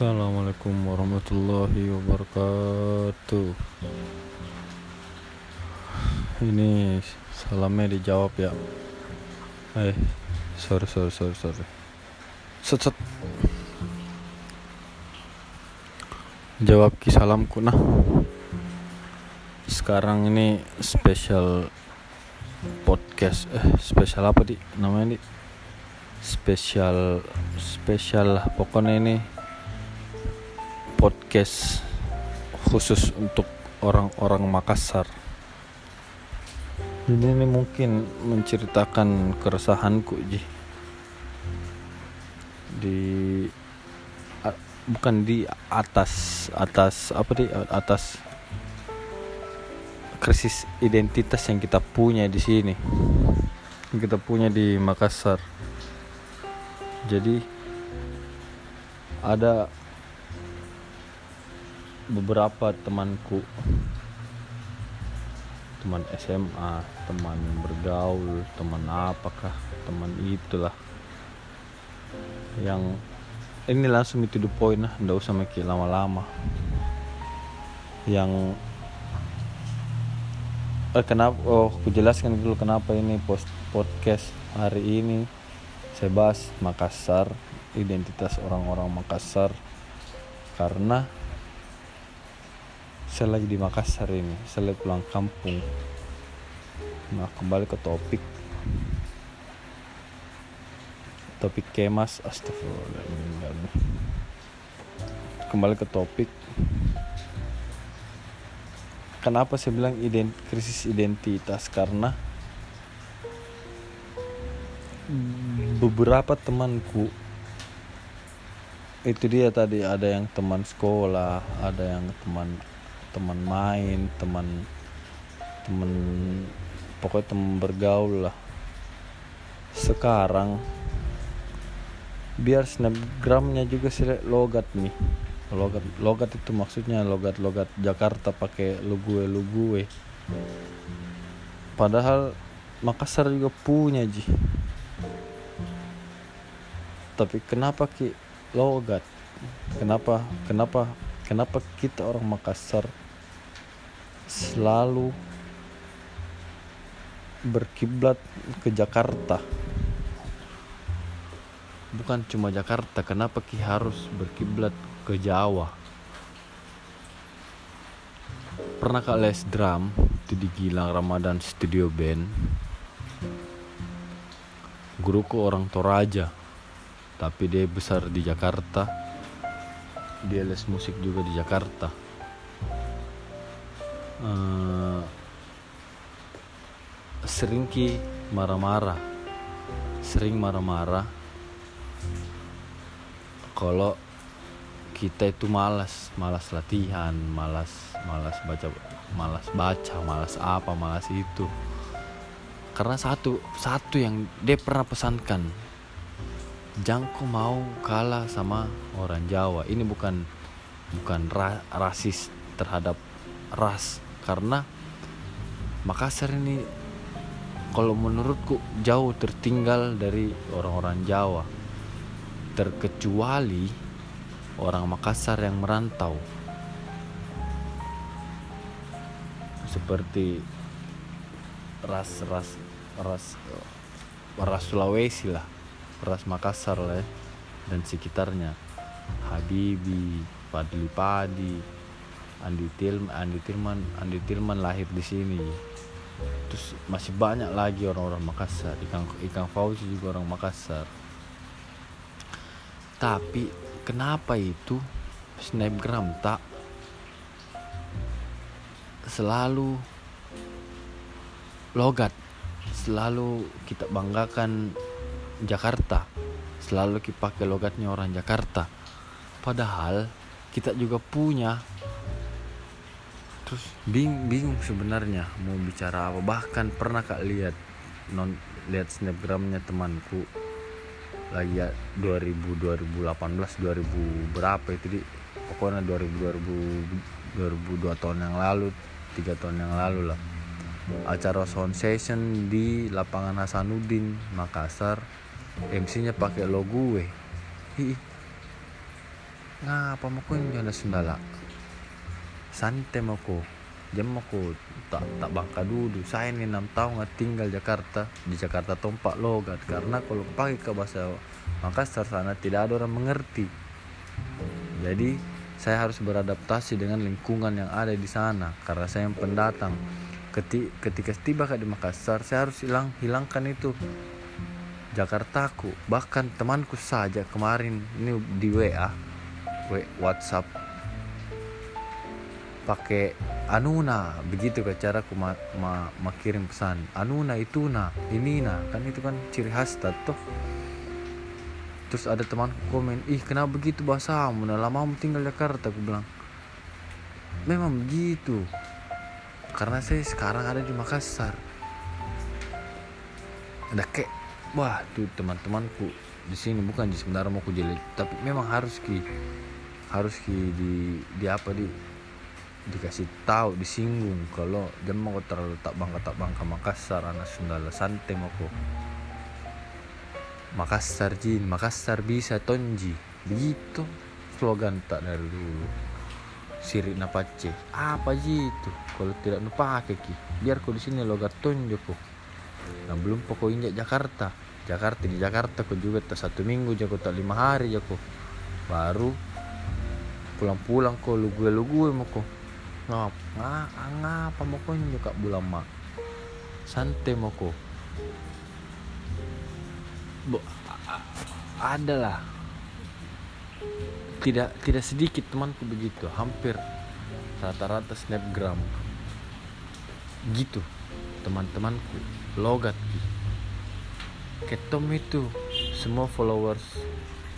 Assalamualaikum warahmatullahi wabarakatuh. Ini salamnya dijawab ya. Eh, sorry sorry sorry sorry. Set set. Jawab ki salamku nah. Sekarang ini spesial podcast eh spesial apa di namanya di spesial spesial lah pokoknya ini podcast khusus untuk orang-orang Makassar. Ini, ini mungkin menceritakan keresahanku ji. Di a- bukan di atas atas apa di atas krisis identitas yang kita punya di sini. Yang kita punya di Makassar. Jadi ada beberapa temanku. Teman SMA teman bergaul teman apakah teman itulah. Yang ini langsung itu the point lah ndak usah mikir lama-lama. Yang eh kenapa oh aku jelaskan dulu kenapa ini post podcast hari ini. Saya bahas Makassar identitas orang-orang Makassar. Karena saya lagi di Makassar ini. Saya pulang kampung. Nah kembali ke topik. Topik kemas astagfirullahaladzim. Kembali ke topik. Kenapa saya bilang ident krisis identitas? Karena beberapa temanku itu dia tadi ada yang teman sekolah ada yang teman teman main teman teman pokoknya teman bergaul lah. Sekarang biar snapgramnya juga sih logat nih. Logat logat itu maksudnya logat logat Jakarta pakai lu gue lu gue padahal Makassar juga punya ji. Tapi kenapa ki logat? Kenapa kenapa kenapa kita orang Makassar selalu berkiblat ke Jakarta? Bukan cuma Jakarta kenapa ki harus berkiblat ke Jawa? Pernah kak les drum itu di Gilang Ramadan Studio Band? Guruku orang Toraja tapi dia besar di Jakarta dia les musik juga di Jakarta. Eh, sering ki marah-marah. Sering marah-marah. Kalau kita itu malas malas latihan malas malas baca malas baca malas apa malas itu. Karena satu satu yang dia pernah pesankan Jangko mau kalah sama orang Jawa. Ini bukan bukan ra- rasis terhadap ras. Karena Makassar ini kalau menurutku jauh tertinggal dari orang-orang Jawa. Terkecuali orang Makassar yang merantau. Seperti ras ras ras ras Sulawesi lah ras Makassar lah ya, dan sekitarnya. Habibi Padli Padi Andi Tilman Andi Tilman Andi Tilman lahir di sini. Terus masih banyak lagi orang-orang Makassar. Ikan ikan Fauzi juga orang Makassar. Tapi kenapa itu snapgram tak? Selalu logat. Selalu kita banggakan Jakarta. Selalu kita pakai logatnya orang Jakarta. Padahal kita juga punya. Terus bing bingung sebenarnya mau bicara apa. Bahkan pernah kak lihat non lihat snapgramnya temanku lagi ya 2000 2018 2000 berapa itu di pokoknya 2000 2000 2002 tahun yang lalu tiga tahun yang lalu lah. Acara sound session di lapangan Hasanuddin Makassar MC-nya pakai logo gue Ih, ngapa mau ada sundala santai mau ko jam mau ko tak tak bangka dulu. Saya ini enam tahun nggak tinggal Jakarta. Di Jakarta tompak logat. Karena kalau pakai ke bahasa Makassar sana tidak ada orang mengerti. Jadi saya harus beradaptasi dengan lingkungan yang ada di sana. Karena saya yang pendatang. Ketika tiba di Makassar saya harus hilang hilangkan itu Jakartaku bahkan temanku saja kemarin ini di WA WhatsApp. Pakai Anuna begitu ke cara aku ma, ma, ma pesan Anuna itu na ini na. Kan itu kan ciri khas tuh terus ada teman komen ih kenapa begitu bahasamu nah lama tinggal Jakarta aku bilang. Memang begitu karena saya sekarang ada di Makassar. Ada kayak wah tuh teman-temanku di sini bukan di sebenarnya mau ku tapi memang harus ki harus ki di di apa di dikasih tahu disinggung kalau jam mau terlalu tak bangga tak bangga. Makassar anak Sundala santai mau Makassar jin Makassar bisa tonji. Begitu. Slogan tak dari dulu. Sirik napace apa itu kalau tidak pakai ki. Biar kau di sini logat tonjo kok nah belum pokok injak Jakarta. Jakarta di Jakarta kok juga tak satu minggu jago tak lima hari jago. Baru pulang-pulang kok lu gue lu gue mau kok ngap ngap ngapa mau kok juga bulan mak santai mau kok ada lah. Tidak tidak sedikit temanku begitu. Hampir rata-rata snapgram. Gitu teman-temanku logat. Ketom itu semua followers.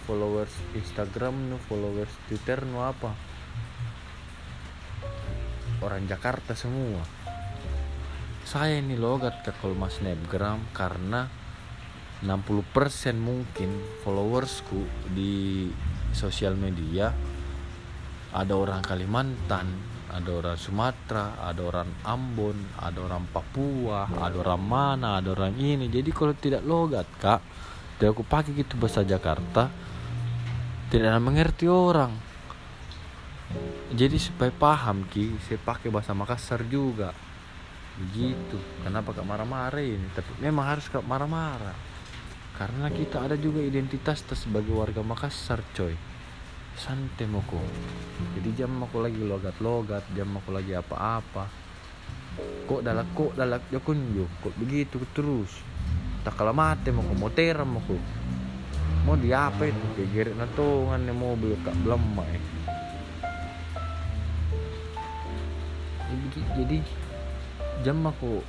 Followers Instagram nu followers Twitter nu apa? Orang Jakarta semua. Saya ini logat ke kolma snapgram karena 60% mungkin followersku di sosial media ada orang Kalimantan ada orang Sumatera, ada orang Ambon, ada orang Papua, ada orang mana, ada orang ini. Jadi kalau tidak logat kak, tidak aku pakai gitu bahasa Jakarta, tidak mengerti orang. Jadi supaya paham ki, saya pakai bahasa Makassar juga. Begitu. Kenapa kak marah-marah ini? Tapi memang harus kak marah-marah. Karena kita ada juga identitas sebagai warga Makassar, coy santai moko jadi jam aku lagi logat-logat jam aku lagi apa-apa. Kok dalam kok dalam ya kunjuk kok begitu terus. Tak kalah mati mau mau teram mau di apa itu? Kayak natongan yang mobil kak belum eh. jadi jam aku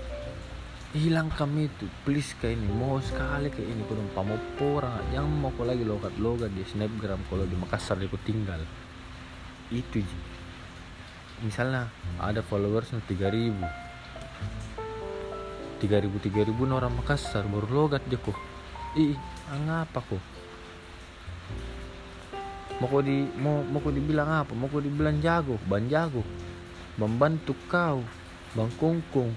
hilang kami itu please kayak ini. Mau sekali kayak ini kudu pamopo orang. Yang mau kau lagi logat logat di snapgram kalau di Makassar aku tinggal. Itu ji. Misalnya ada followers tiga ribu. tiga ribu tiga ribu orang Makassar baru logat aja kok ih ngapa kok mau kau di mau mau kau dibilang apa? Mau kau dibilang jago ban jago. Membantu kau bang kungkung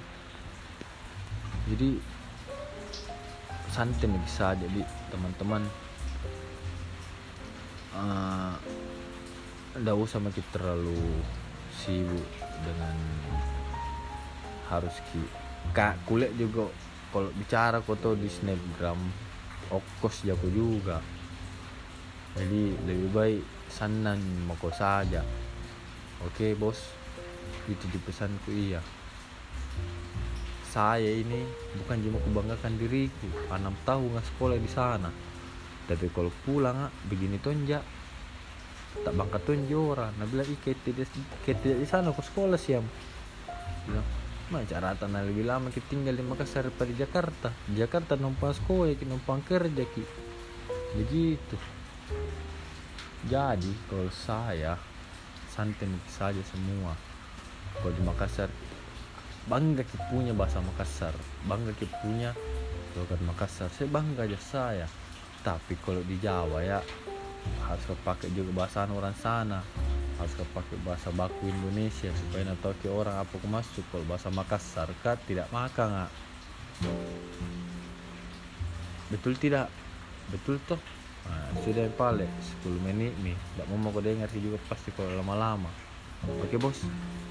jadi santai bisa. Jadi teman-teman tidak uh, usah makin terlalu sibuk dengan harus ki kak kulit juga kalau bicara foto di snapgram okos jago juga. Jadi lebih baik sanan mau saja. Oke bos? Itu di pesanku iya saya ini bukan cuma kubanggakan diriku enam tahun nggak sekolah di sana. Tapi kalau pulang ah, begini tonja tak bangka tonjo orang. Nah bilang ike tidak di sana aku sekolah siam. Bilang mah cara tanah lebih lama kita tinggal di Makassar daripada Jakarta. Jakarta numpang sekolah kita numpang kerja ki. Begitu. Jadi kalau saya santai saja semua. Kalau di Makassar bangga kita punya bahasa Makassar. Bangga kita punya logat Makassar. Saya bangga aja saya. Tapi kalau di Jawa ya harus pakai juga bahasa orang sana. Harus pakai bahasa baku Indonesia supaya nanti ke orang apa masuk kalau bahasa Makassar kan tidak makan nggak betul tidak? Betul toh? Nah, sudah paling 10 menit nih. Tidak mau mau dengar sih juga pasti kalau lama-lama. Oke bos